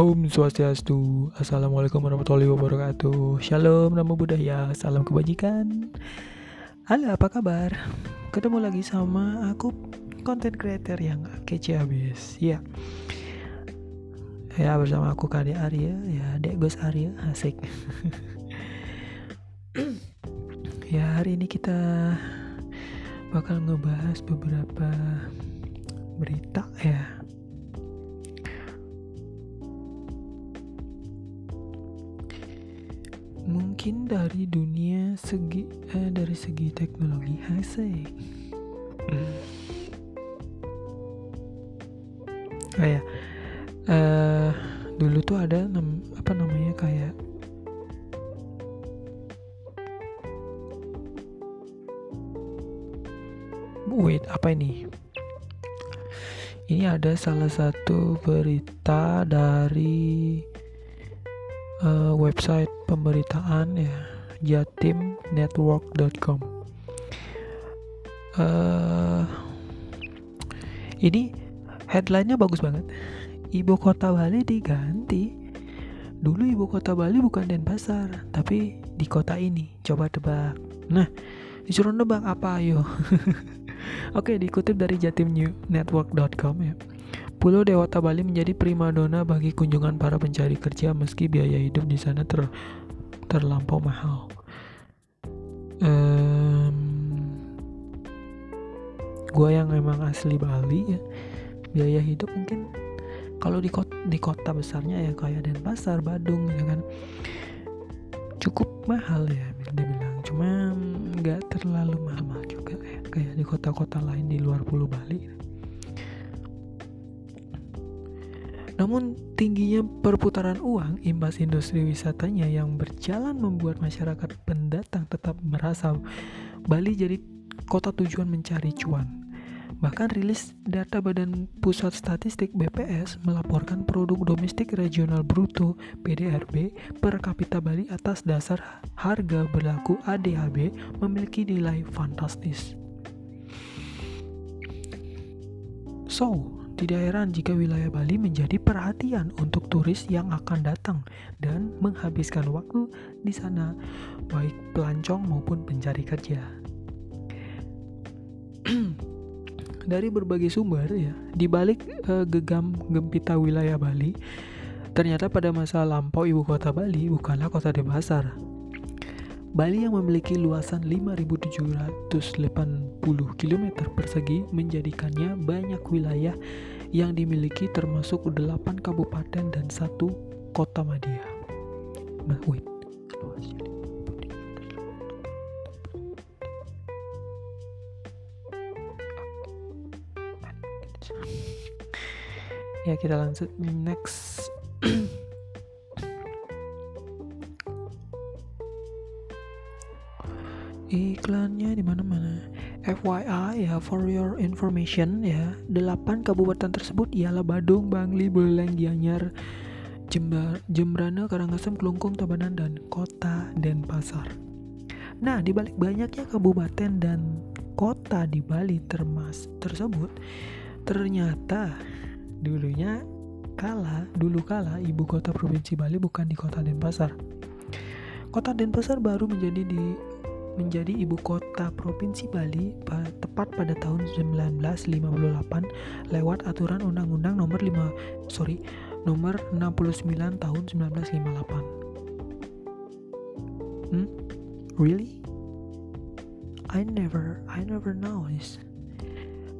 Om Swastiastu Assalamualaikum warahmatullahi wabarakatuh. Shalom, Namo Buddhaya Salam kebajikan. Halo, apa kabar? Ketemu lagi sama aku Content creator yang kece habis. Ya Ya bersama aku Kade Arya. Ya Dek Gus Arya Asik. Ya hari ini kita Bakal ngebahas beberapa Berita ya mungkin dari dunia segi eh, dari segi teknologi. Asik oh ya. Uh, dulu tuh ada nam, apa namanya kayak wait apa ini? Ini ada salah satu berita dari uh, website pemberitaan ya jatimnetwork.com uh, ini headlinenya bagus banget. Ibu kota Bali diganti. Dulu ibu kota Bali bukan Denpasar tapi di kota ini. Coba tebak. Nah disuruh nebak apa ayo? Oke, dikutip dari jatimnetwork.com ya. Pulau Dewata Bali menjadi primadona bagi kunjungan para pencari kerja meski biaya hidup di sana ter terlampau mahal. Um, gua yang emang asli Bali ya, biaya hidup mungkin kalau di kota, di kota besarnya ya kayak Denpasar, Badung ya kan cukup mahal ya dibilang cuma nggak terlalu mahal juga ya kayak di kota-kota lain di luar Pulau Bali Namun tingginya perputaran uang imbas industri wisatanya yang berjalan membuat masyarakat pendatang tetap merasa Bali jadi kota tujuan mencari cuan. Bahkan rilis data Badan Pusat Statistik BPS melaporkan produk domestik regional bruto PDRB per kapita Bali atas dasar harga berlaku ADHB memiliki nilai fantastis. So, tidak heran jika wilayah Bali menjadi perhatian untuk turis yang akan datang dan menghabiskan waktu di sana, baik pelancong maupun pencari kerja. Dari berbagai sumber ya, di balik uh, gegam gempita wilayah Bali, ternyata pada masa lampau ibu kota Bali bukanlah kota Denpasar, Bali yang memiliki luasan 5.780 km persegi menjadikannya banyak wilayah yang dimiliki termasuk 8 kabupaten dan satu kota madya. Nah, wait. Ya, kita lanjut next iklannya di mana-mana. FYI ya for your information ya, delapan kabupaten tersebut ialah Badung, Bangli, Buleleng, Gianyar, Jember, Jembrana, Karangasem, Kelungkung, Tabanan dan Kota Denpasar. Nah, di balik banyaknya kabupaten dan kota di Bali termas tersebut, ternyata dulunya kala dulu kala ibu kota provinsi Bali bukan di kota Denpasar. Kota Denpasar baru menjadi di menjadi ibu kota Provinsi Bali tepat pada tahun 1958 lewat aturan Undang-Undang Nomor 5 sorry Nomor 69 Tahun 1958. Hmm? Really? I never I never know this.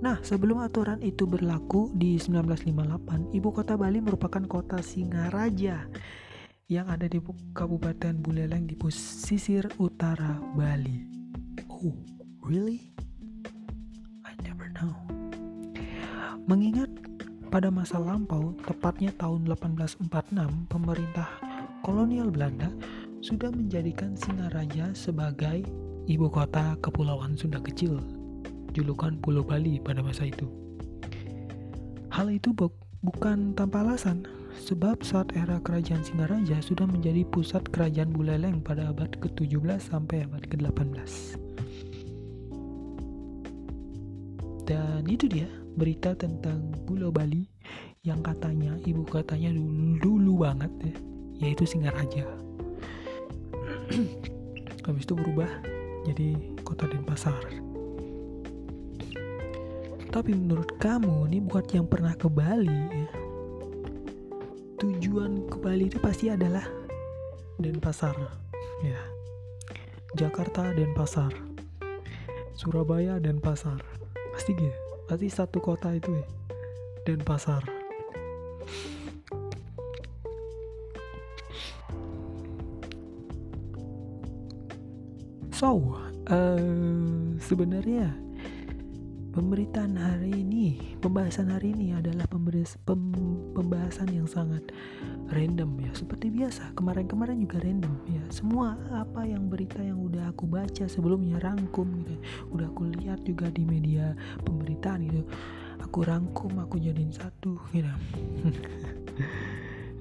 Nah, sebelum aturan itu berlaku di 1958, ibu kota Bali merupakan kota Singaraja yang ada di Kabupaten Buleleng di pesisir utara Bali. Oh, really? I never know. Mengingat pada masa lampau, tepatnya tahun 1846, pemerintah kolonial Belanda sudah menjadikan Singaraja sebagai ibu kota Kepulauan Sunda Kecil, julukan Pulau Bali pada masa itu. Hal itu bukan tanpa alasan, sebab saat era kerajaan Singaraja sudah menjadi pusat kerajaan Buleleng pada abad ke-17 sampai abad ke-18. Dan itu dia berita tentang Pulau Bali yang katanya ibu kotanya dulu dulu banget ya yaitu Singaraja. Habis itu berubah jadi kota Denpasar. Tapi menurut kamu nih buat yang pernah ke Bali ya tujuan ke Bali itu pasti adalah Denpasar ya. Jakarta Denpasar. Surabaya Denpasar. Pasti gitu. Pasti satu kota itu ya. Denpasar. So uh, sebenarnya pemberitaan hari ini pembahasan hari ini adalah pembahasan yang sangat random ya. Seperti biasa kemarin-kemarin juga random ya. Semua apa yang berita yang udah aku baca sebelumnya rangkum gitu udah aku lihat juga di media pemberitaan gitu. Aku rangkum aku jadiin satu gitu.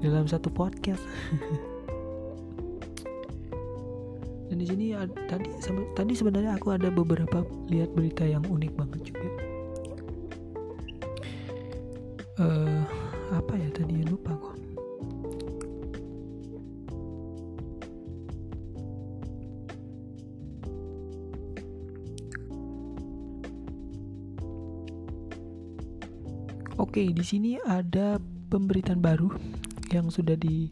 Dalam satu podcast. Dan di sini tadi tadi sebenarnya aku ada beberapa lihat berita yang unik banget juga uh, apa ya tadi lupa kok Oke, di sini ada pemberitaan baru yang sudah di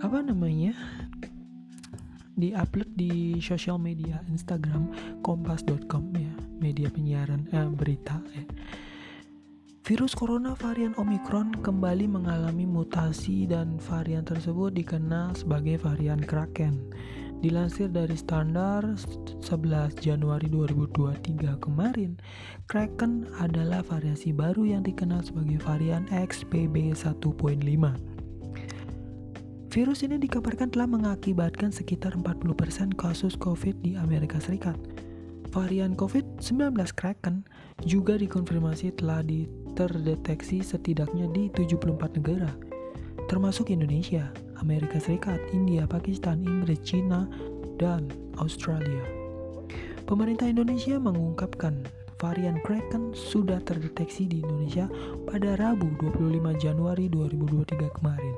apa namanya? di-upload di sosial media Instagram kompas.com ya, media penyiaran eh, berita ya. Virus corona varian Omicron kembali mengalami mutasi dan varian tersebut dikenal sebagai varian Kraken. Dilansir dari standar 11 Januari 2023 kemarin, Kraken adalah variasi baru yang dikenal sebagai varian XBB 1.5. Virus ini dikabarkan telah mengakibatkan sekitar 40% kasus COVID di Amerika Serikat. Varian COVID-19 Kraken juga dikonfirmasi telah terdeteksi setidaknya di 74 negara, termasuk Indonesia. Amerika Serikat, India, Pakistan, Inggris, China, dan Australia. Pemerintah Indonesia mengungkapkan varian Kraken sudah terdeteksi di Indonesia pada Rabu 25 Januari 2023 kemarin.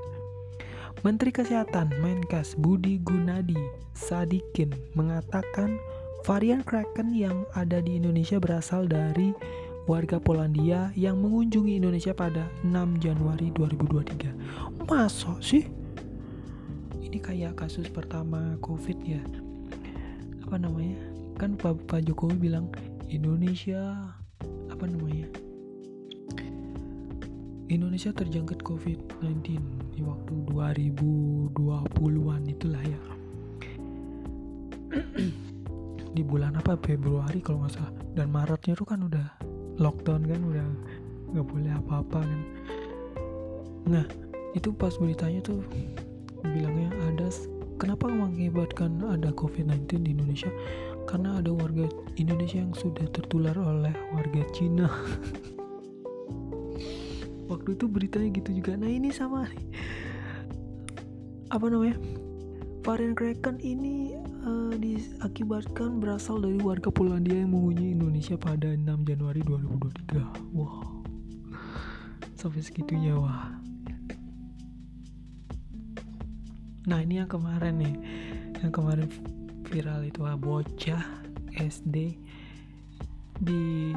Menteri Kesehatan Menkes Budi Gunadi Sadikin mengatakan varian Kraken yang ada di Indonesia berasal dari warga Polandia yang mengunjungi Indonesia pada 6 Januari 2023. Masa sih? ini kayak kasus pertama covid ya. Apa namanya? Kan Pak, Pak Jokowi bilang Indonesia apa namanya? Indonesia terjangkit COVID-19 di waktu 2020-an itulah ya. Di bulan apa? Februari kalau nggak salah. Dan Maretnya tuh kan udah lockdown kan udah nggak boleh apa-apa kan. Nah itu pas beritanya tuh bilangnya ada kenapa mengakibatkan ada COVID-19 di Indonesia? Karena ada warga Indonesia yang sudah tertular oleh warga Cina. Waktu itu beritanya gitu juga. Nah ini sama apa namanya? Varian Kraken ini uh, diakibatkan berasal dari warga Polandia yang mengunjungi Indonesia pada 6 Januari 2023 wow sampai segitunya wah. Nah ini yang kemarin nih. Yang kemarin viral itu ah, bocah SD di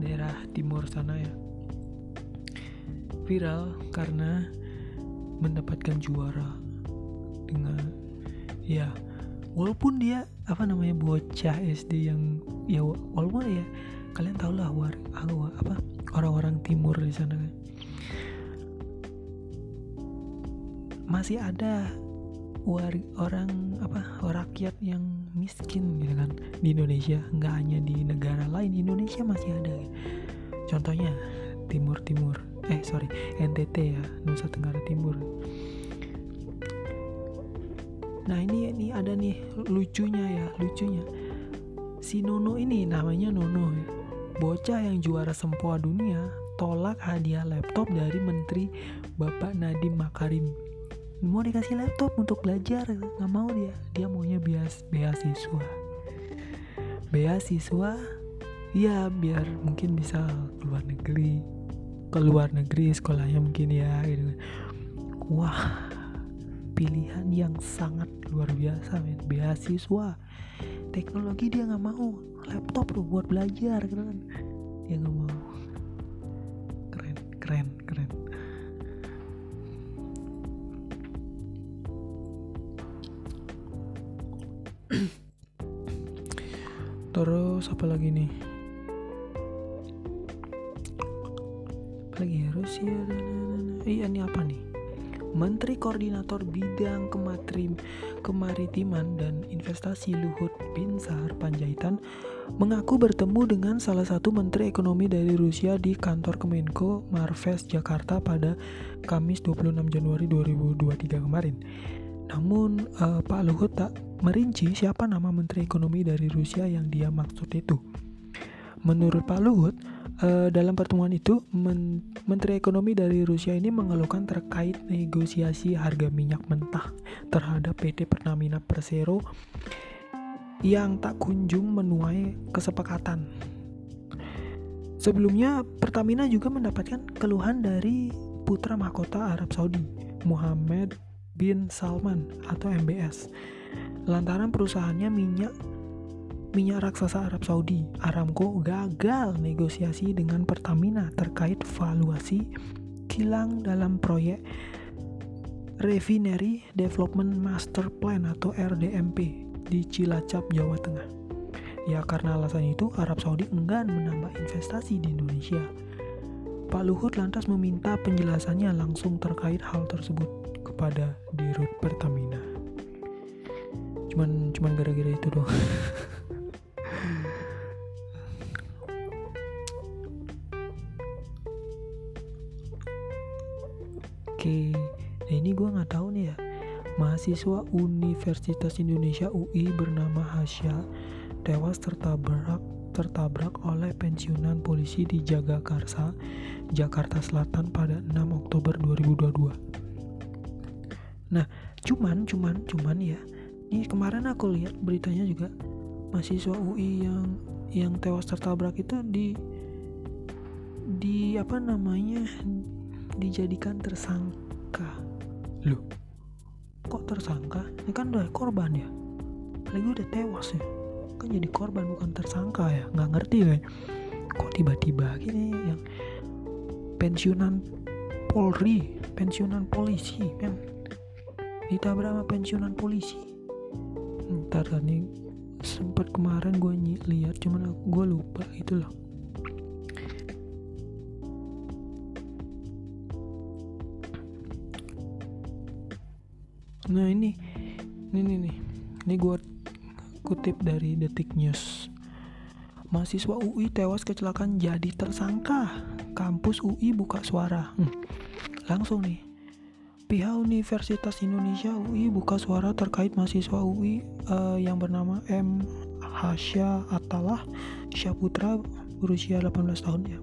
daerah timur sana ya. Viral karena mendapatkan juara dengan ya walaupun dia apa namanya bocah SD yang ya walaupun ya kalian tau lah war, apa orang-orang timur di sana kan. Masih ada war orang apa rakyat yang miskin gitu kan di Indonesia. Nggak hanya di negara lain Indonesia masih ada. Contohnya Timur Timur eh sorry NTT ya Nusa Tenggara Timur nah ini ini ada nih lucunya ya lucunya. Si Nono ini namanya Nono ya. Bocah yang juara sempoa dunia tolak hadiah laptop dari Menteri Bapak Nadiem Makarim. Mau dikasih laptop untuk belajar nggak mau dia. Dia maunya bias beasiswa. Beasiswa? Ya biar mungkin bisa keluar negeri. Ke luar negeri sekolahnya mungkin ya gitu. Wah pilihan yang sangat luar biasa men. Beasiswa. Teknologi dia nggak mau. Laptop loh buat belajar kan dia nggak mau. Keren keren keren. Terus apa lagi nih? Apa lagi ya? Rusia iya ini apa nih Menteri Koordinator Bidang Kematrim, Kemaritiman dan Investasi Luhut Binsar Panjaitan mengaku bertemu dengan salah satu Menteri Ekonomi dari Rusia di kantor Kemenko Marves Jakarta pada Kamis 26 Januari 2023 kemarin. Namun uh, Pak Luhut tak merinci siapa nama Menteri Ekonomi dari Rusia yang dia maksud itu. Menurut Pak Luhut, uh, dalam pertemuan itu Men Menteri Ekonomi dari Rusia ini mengeluhkan terkait negosiasi harga minyak mentah terhadap PT Pertamina Persero yang tak kunjung menuai kesepakatan. Sebelumnya Pertamina juga mendapatkan keluhan dari putra mahkota Arab Saudi, Muhammad bin Salman atau MBS. Lantaran perusahaannya minyak minyak raksasa Arab Saudi, Aramco gagal negosiasi dengan Pertamina terkait valuasi kilang dalam proyek Refinery Development Master Plan atau RDMP di Cilacap, Jawa Tengah. Ya karena alasan itu Arab Saudi enggan menambah investasi di Indonesia. Pak Luhut lantas meminta penjelasannya langsung terkait hal tersebut kepada Dirut Pertamina. Cuman cuman gara-gara itu doang. Mahasiswa Universitas Indonesia UI bernama Hasya tewas tertabrak tertabrak oleh pensiunan polisi di Jagakarsa, Jakarta Selatan pada 6 Oktober 2022. Nah, cuman cuman cuman ya. Ini kemarin aku lihat beritanya juga mahasiswa UI yang yang tewas tertabrak itu di di apa namanya dijadikan tersangka loh kok tersangka? Ini kan udah korban ya? Lagi udah tewas ya? Kan jadi korban bukan tersangka ya? Nggak ngerti ya kok tiba-tiba gini yang pensiunan Polri pensiunan polisi kan? Ditabrak sama pensiunan polisi. Ntar nih sempat kemarin gue lihat cuman gue lupa itu loh nah ini ini nih nih ini gue kutip dari detik news. Mahasiswa UI tewas kecelakaan jadi tersangka. Kampus UI buka suara. Hmm, langsung nih. Pihak Universitas Indonesia UI buka suara terkait mahasiswa UI uh, eh, yang bernama M. Hasya Atalah Syaputra berusia 18 tahun ya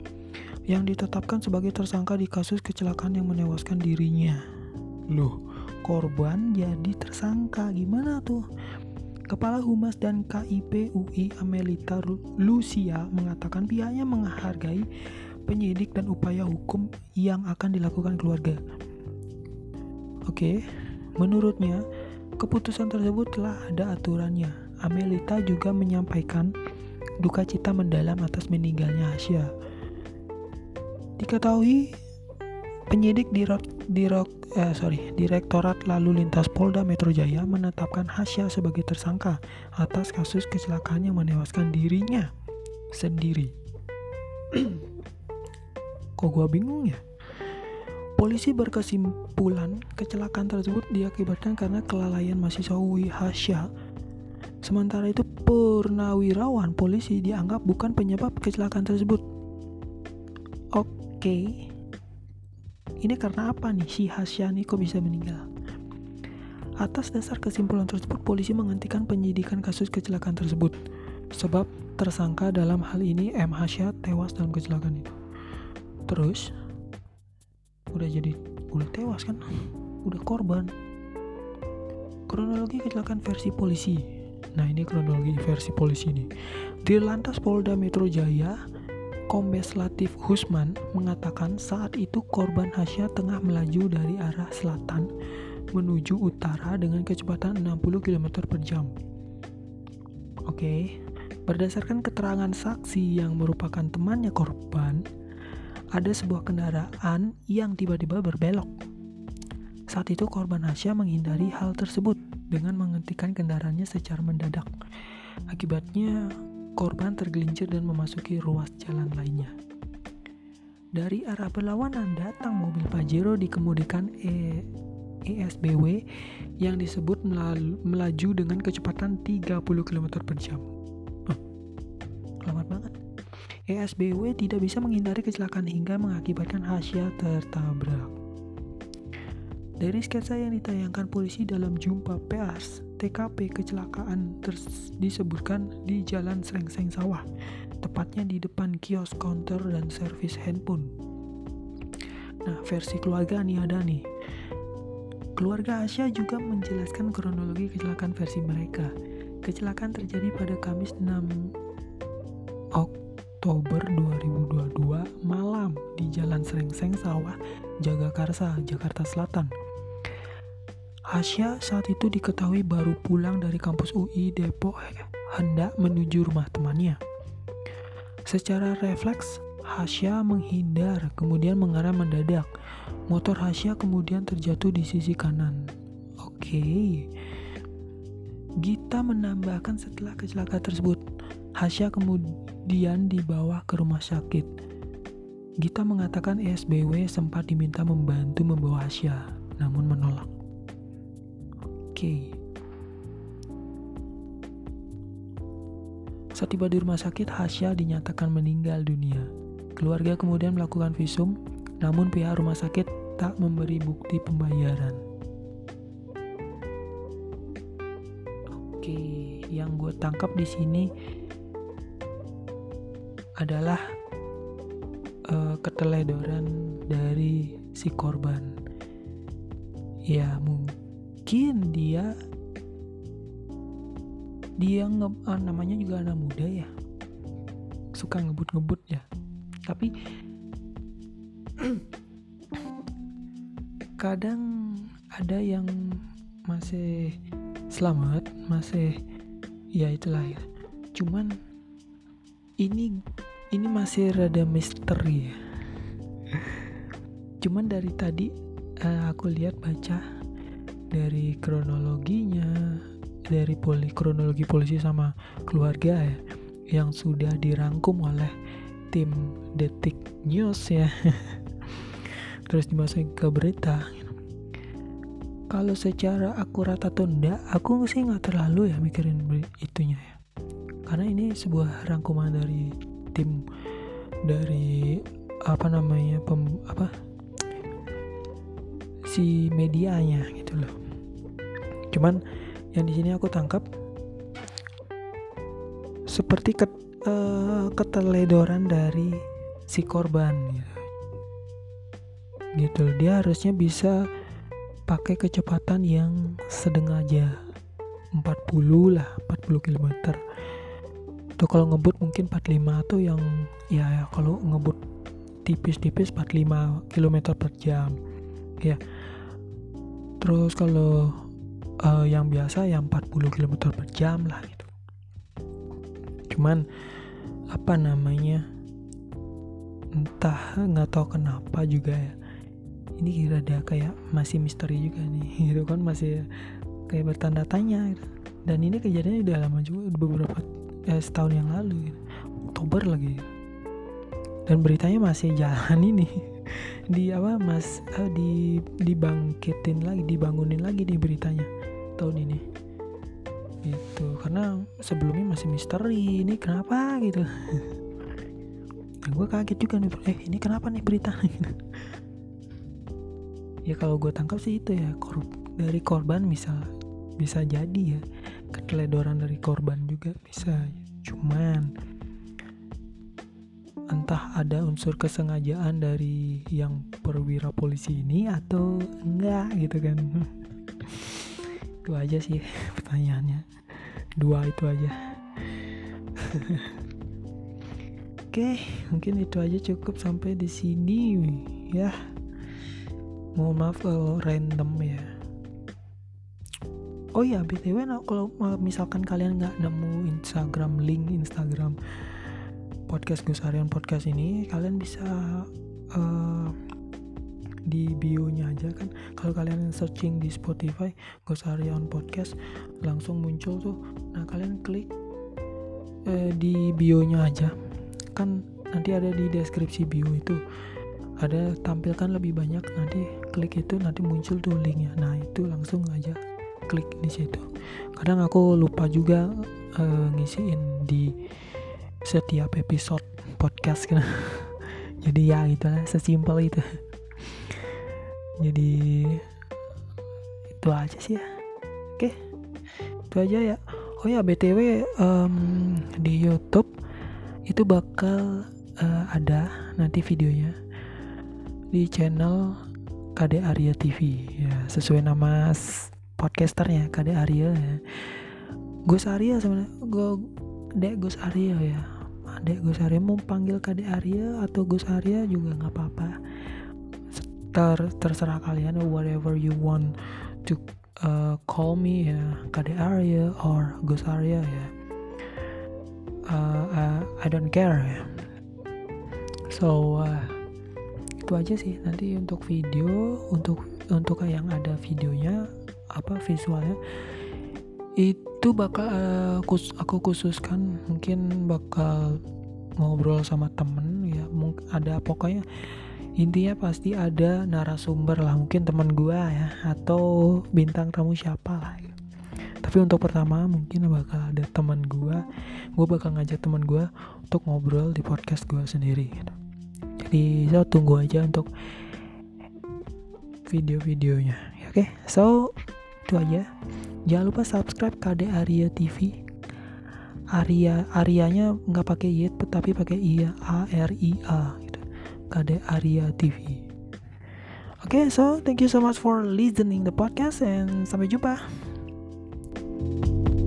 yang ditetapkan sebagai tersangka di kasus kecelakaan yang menewaskan dirinya. Loh, korban jadi tersangka gimana tuh? Kepala Humas dan KIP UI Amelita Lucia mengatakan pihaknya menghargai penyidik dan upaya hukum yang akan dilakukan keluarga. Oke, menurutnya keputusan tersebut telah ada aturannya. Amelita juga menyampaikan duka cita mendalam atas meninggalnya Hasya. Diketahui penyidik dirok, dirok, eh, sorry, Direktorat Lalu Lintas Polda Metro Jaya menetapkan Hasya sebagai tersangka atas kasus kecelakaan yang menewaskan dirinya sendiri. Kok gua bingung ya? Polisi berkesimpulan kecelakaan tersebut diakibatkan karena kelalaian mahasiswa Hasya. Sementara itu purnawirawan polisi dianggap bukan penyebab kecelakaan tersebut. Oke. Ini karena apa nih si Hasya nih kok bisa meninggal? Atas dasar kesimpulan tersebut, polisi menghentikan penyidikan kasus kecelakaan tersebut. Sebab tersangka dalam hal ini M. Hasya tewas dalam kecelakaan itu. Terus, udah jadi udah tewas kan udah korban kronologi kecelakaan versi polisi nah ini kronologi versi polisi nih di lantas Polda Metro Jaya Kombes Latif Husman mengatakan saat itu korban Hasya tengah melaju dari arah selatan menuju utara dengan kecepatan 60 km per jam. Oke, berdasarkan keterangan saksi yang merupakan temannya korban, ada sebuah kendaraan yang tiba-tiba berbelok. Saat itu korban Hasya menghindari hal tersebut dengan menghentikan kendaraannya secara mendadak. Akibatnya, korban tergelincir dan memasuki ruas jalan lainnya. Dari arah berlawanan datang mobil Pajero dikemudikan e ESBW yang disebut melaju dengan kecepatan 30 km per jam. Huh, banget. ESBW tidak bisa menghindari kecelakaan hingga mengakibatkan Hasya tertabrak. Dari sketsa yang ditayangkan polisi dalam jumpa pers, TKP kecelakaan disebutkan di Jalan Srengseng Sawah, tepatnya di depan kios counter dan servis handphone. Nah, versi keluarga nih ada nih. Keluarga Asya juga menjelaskan kronologi kecelakaan versi mereka. Kecelakaan terjadi pada Kamis 6 Oktober 2022 malam di Jalan Srengseng Sawah, Jagakarsa, Jakarta Selatan. Hasya saat itu diketahui baru pulang dari kampus UI Depok hendak menuju rumah temannya. Secara refleks, Hasya menghindar kemudian mengarah mendadak. Motor Hasya kemudian terjatuh di sisi kanan. Oke. Gita menambahkan setelah kecelakaan tersebut, Hasya kemudian dibawa ke rumah sakit. Gita mengatakan SBW sempat diminta membantu membawa Hasya, namun menolak. Oke. Saat tiba di rumah sakit, Hasya dinyatakan meninggal dunia. Keluarga kemudian melakukan visum, namun pihak rumah sakit tak memberi bukti pembayaran. Oke, yang gue tangkap di sini adalah uh, keteledoran dari si korban. Ya, mungkin mungkin dia dia nge ah, namanya juga anak muda ya. Suka ngebut-ngebut ya. Tapi kadang ada yang masih selamat masih ya itulah ya. Cuman ini ini masih rada misteri ya. Cuman dari tadi uh, aku lihat baca dari kronologinya dari poli kronologi polisi sama keluarga ya yang sudah dirangkum oleh tim Detik News ya. Terus dimasukin ke berita. Kalau secara akurat atau enggak aku sih nggak terlalu ya mikirin itunya ya. Karena ini sebuah rangkuman dari tim dari apa namanya pem, apa? Si medianya gitu loh cuman yang di sini aku tangkap seperti ket, uh, keteledoran dari si korban gitu. gitu dia harusnya bisa pakai kecepatan yang sedang aja 40 lah 40 km atau kalau ngebut mungkin 45 atau yang ya, ya kalau ngebut tipis-tipis 45 km per jam ya terus kalau uh, yang biasa yang 40 km per jam lah gitu cuman apa namanya entah nggak tahu kenapa juga ya ini kira ada kayak masih misteri juga nih gitu kan masih kayak bertanda tanya gitu. dan ini kejadiannya udah lama juga beberapa eh, setahun yang lalu gitu. Oktober lagi gitu. dan beritanya masih jalan ini di apa mas uh, di dibangkitin lagi dibangunin lagi di beritanya tahun ini. Gitu karena sebelumnya masih misteri ini kenapa gitu. Nah, gue kaget juga nih eh ini kenapa nih berita? Ya kalau gue tangkap sih itu ya korup dari korban bisa bisa jadi ya. Keteledoran dari korban juga bisa. Cuman entah ada unsur kesengajaan dari yang perwira polisi ini atau enggak gitu kan itu aja sih pertanyaannya dua itu aja Oke, mungkin itu aja cukup sampai di sini ya. Mohon maaf kalau random ya. Oh ya, btw, nah, kalau misalkan kalian nggak nemu Instagram link Instagram podcast Gus Aryan podcast ini, kalian bisa uh, di bio-nya aja kan. Kalau kalian searching di Spotify Gus Aryan podcast langsung muncul tuh. Nah kalian klik uh, di bio-nya aja. Kan nanti ada di deskripsi bio itu. Ada tampilkan lebih banyak nanti klik itu nanti muncul tuh linknya. Nah itu langsung aja klik di situ. Kadang aku lupa juga uh, ngisiin di setiap episode podcast kan. Jadi ya itulah sesimpel itu jadi itu aja sih ya. Oke itu aja ya. Oh ya btw um, di YouTube itu bakal uh, ada nanti videonya di channel KD Arya TV ya sesuai nama podcasternya KD Arya ya. Gus Arya sebenarnya gue Dek Gus Arya ya. Dek Gus Arya mau panggil KD Arya atau Gus Arya juga nggak apa-apa Ter terserah kalian whatever you want to uh, call me ya KD Arya or Gus Arya ya. Uh, uh, I don't care ya. So uh, itu aja sih. Nanti untuk video untuk untuk yang ada videonya apa visualnya itu bakal uh, kus, aku khususkan mungkin bakal ngobrol sama temen ya. Mungkin ada pokoknya intinya pasti ada narasumber lah mungkin teman gua ya atau bintang tamu siapa lah tapi untuk pertama mungkin bakal ada teman gue gue bakal ngajak teman gue untuk ngobrol di podcast gue sendiri gitu. jadi so tunggu aja untuk video-videonya oke okay? so itu aja jangan lupa subscribe KD Arya TV Arya Aryanya nggak pakai y tapi pakai i A R I A. KD Arya TV Oke, okay, so thank you so much for listening the podcast and sampai jumpa. thank you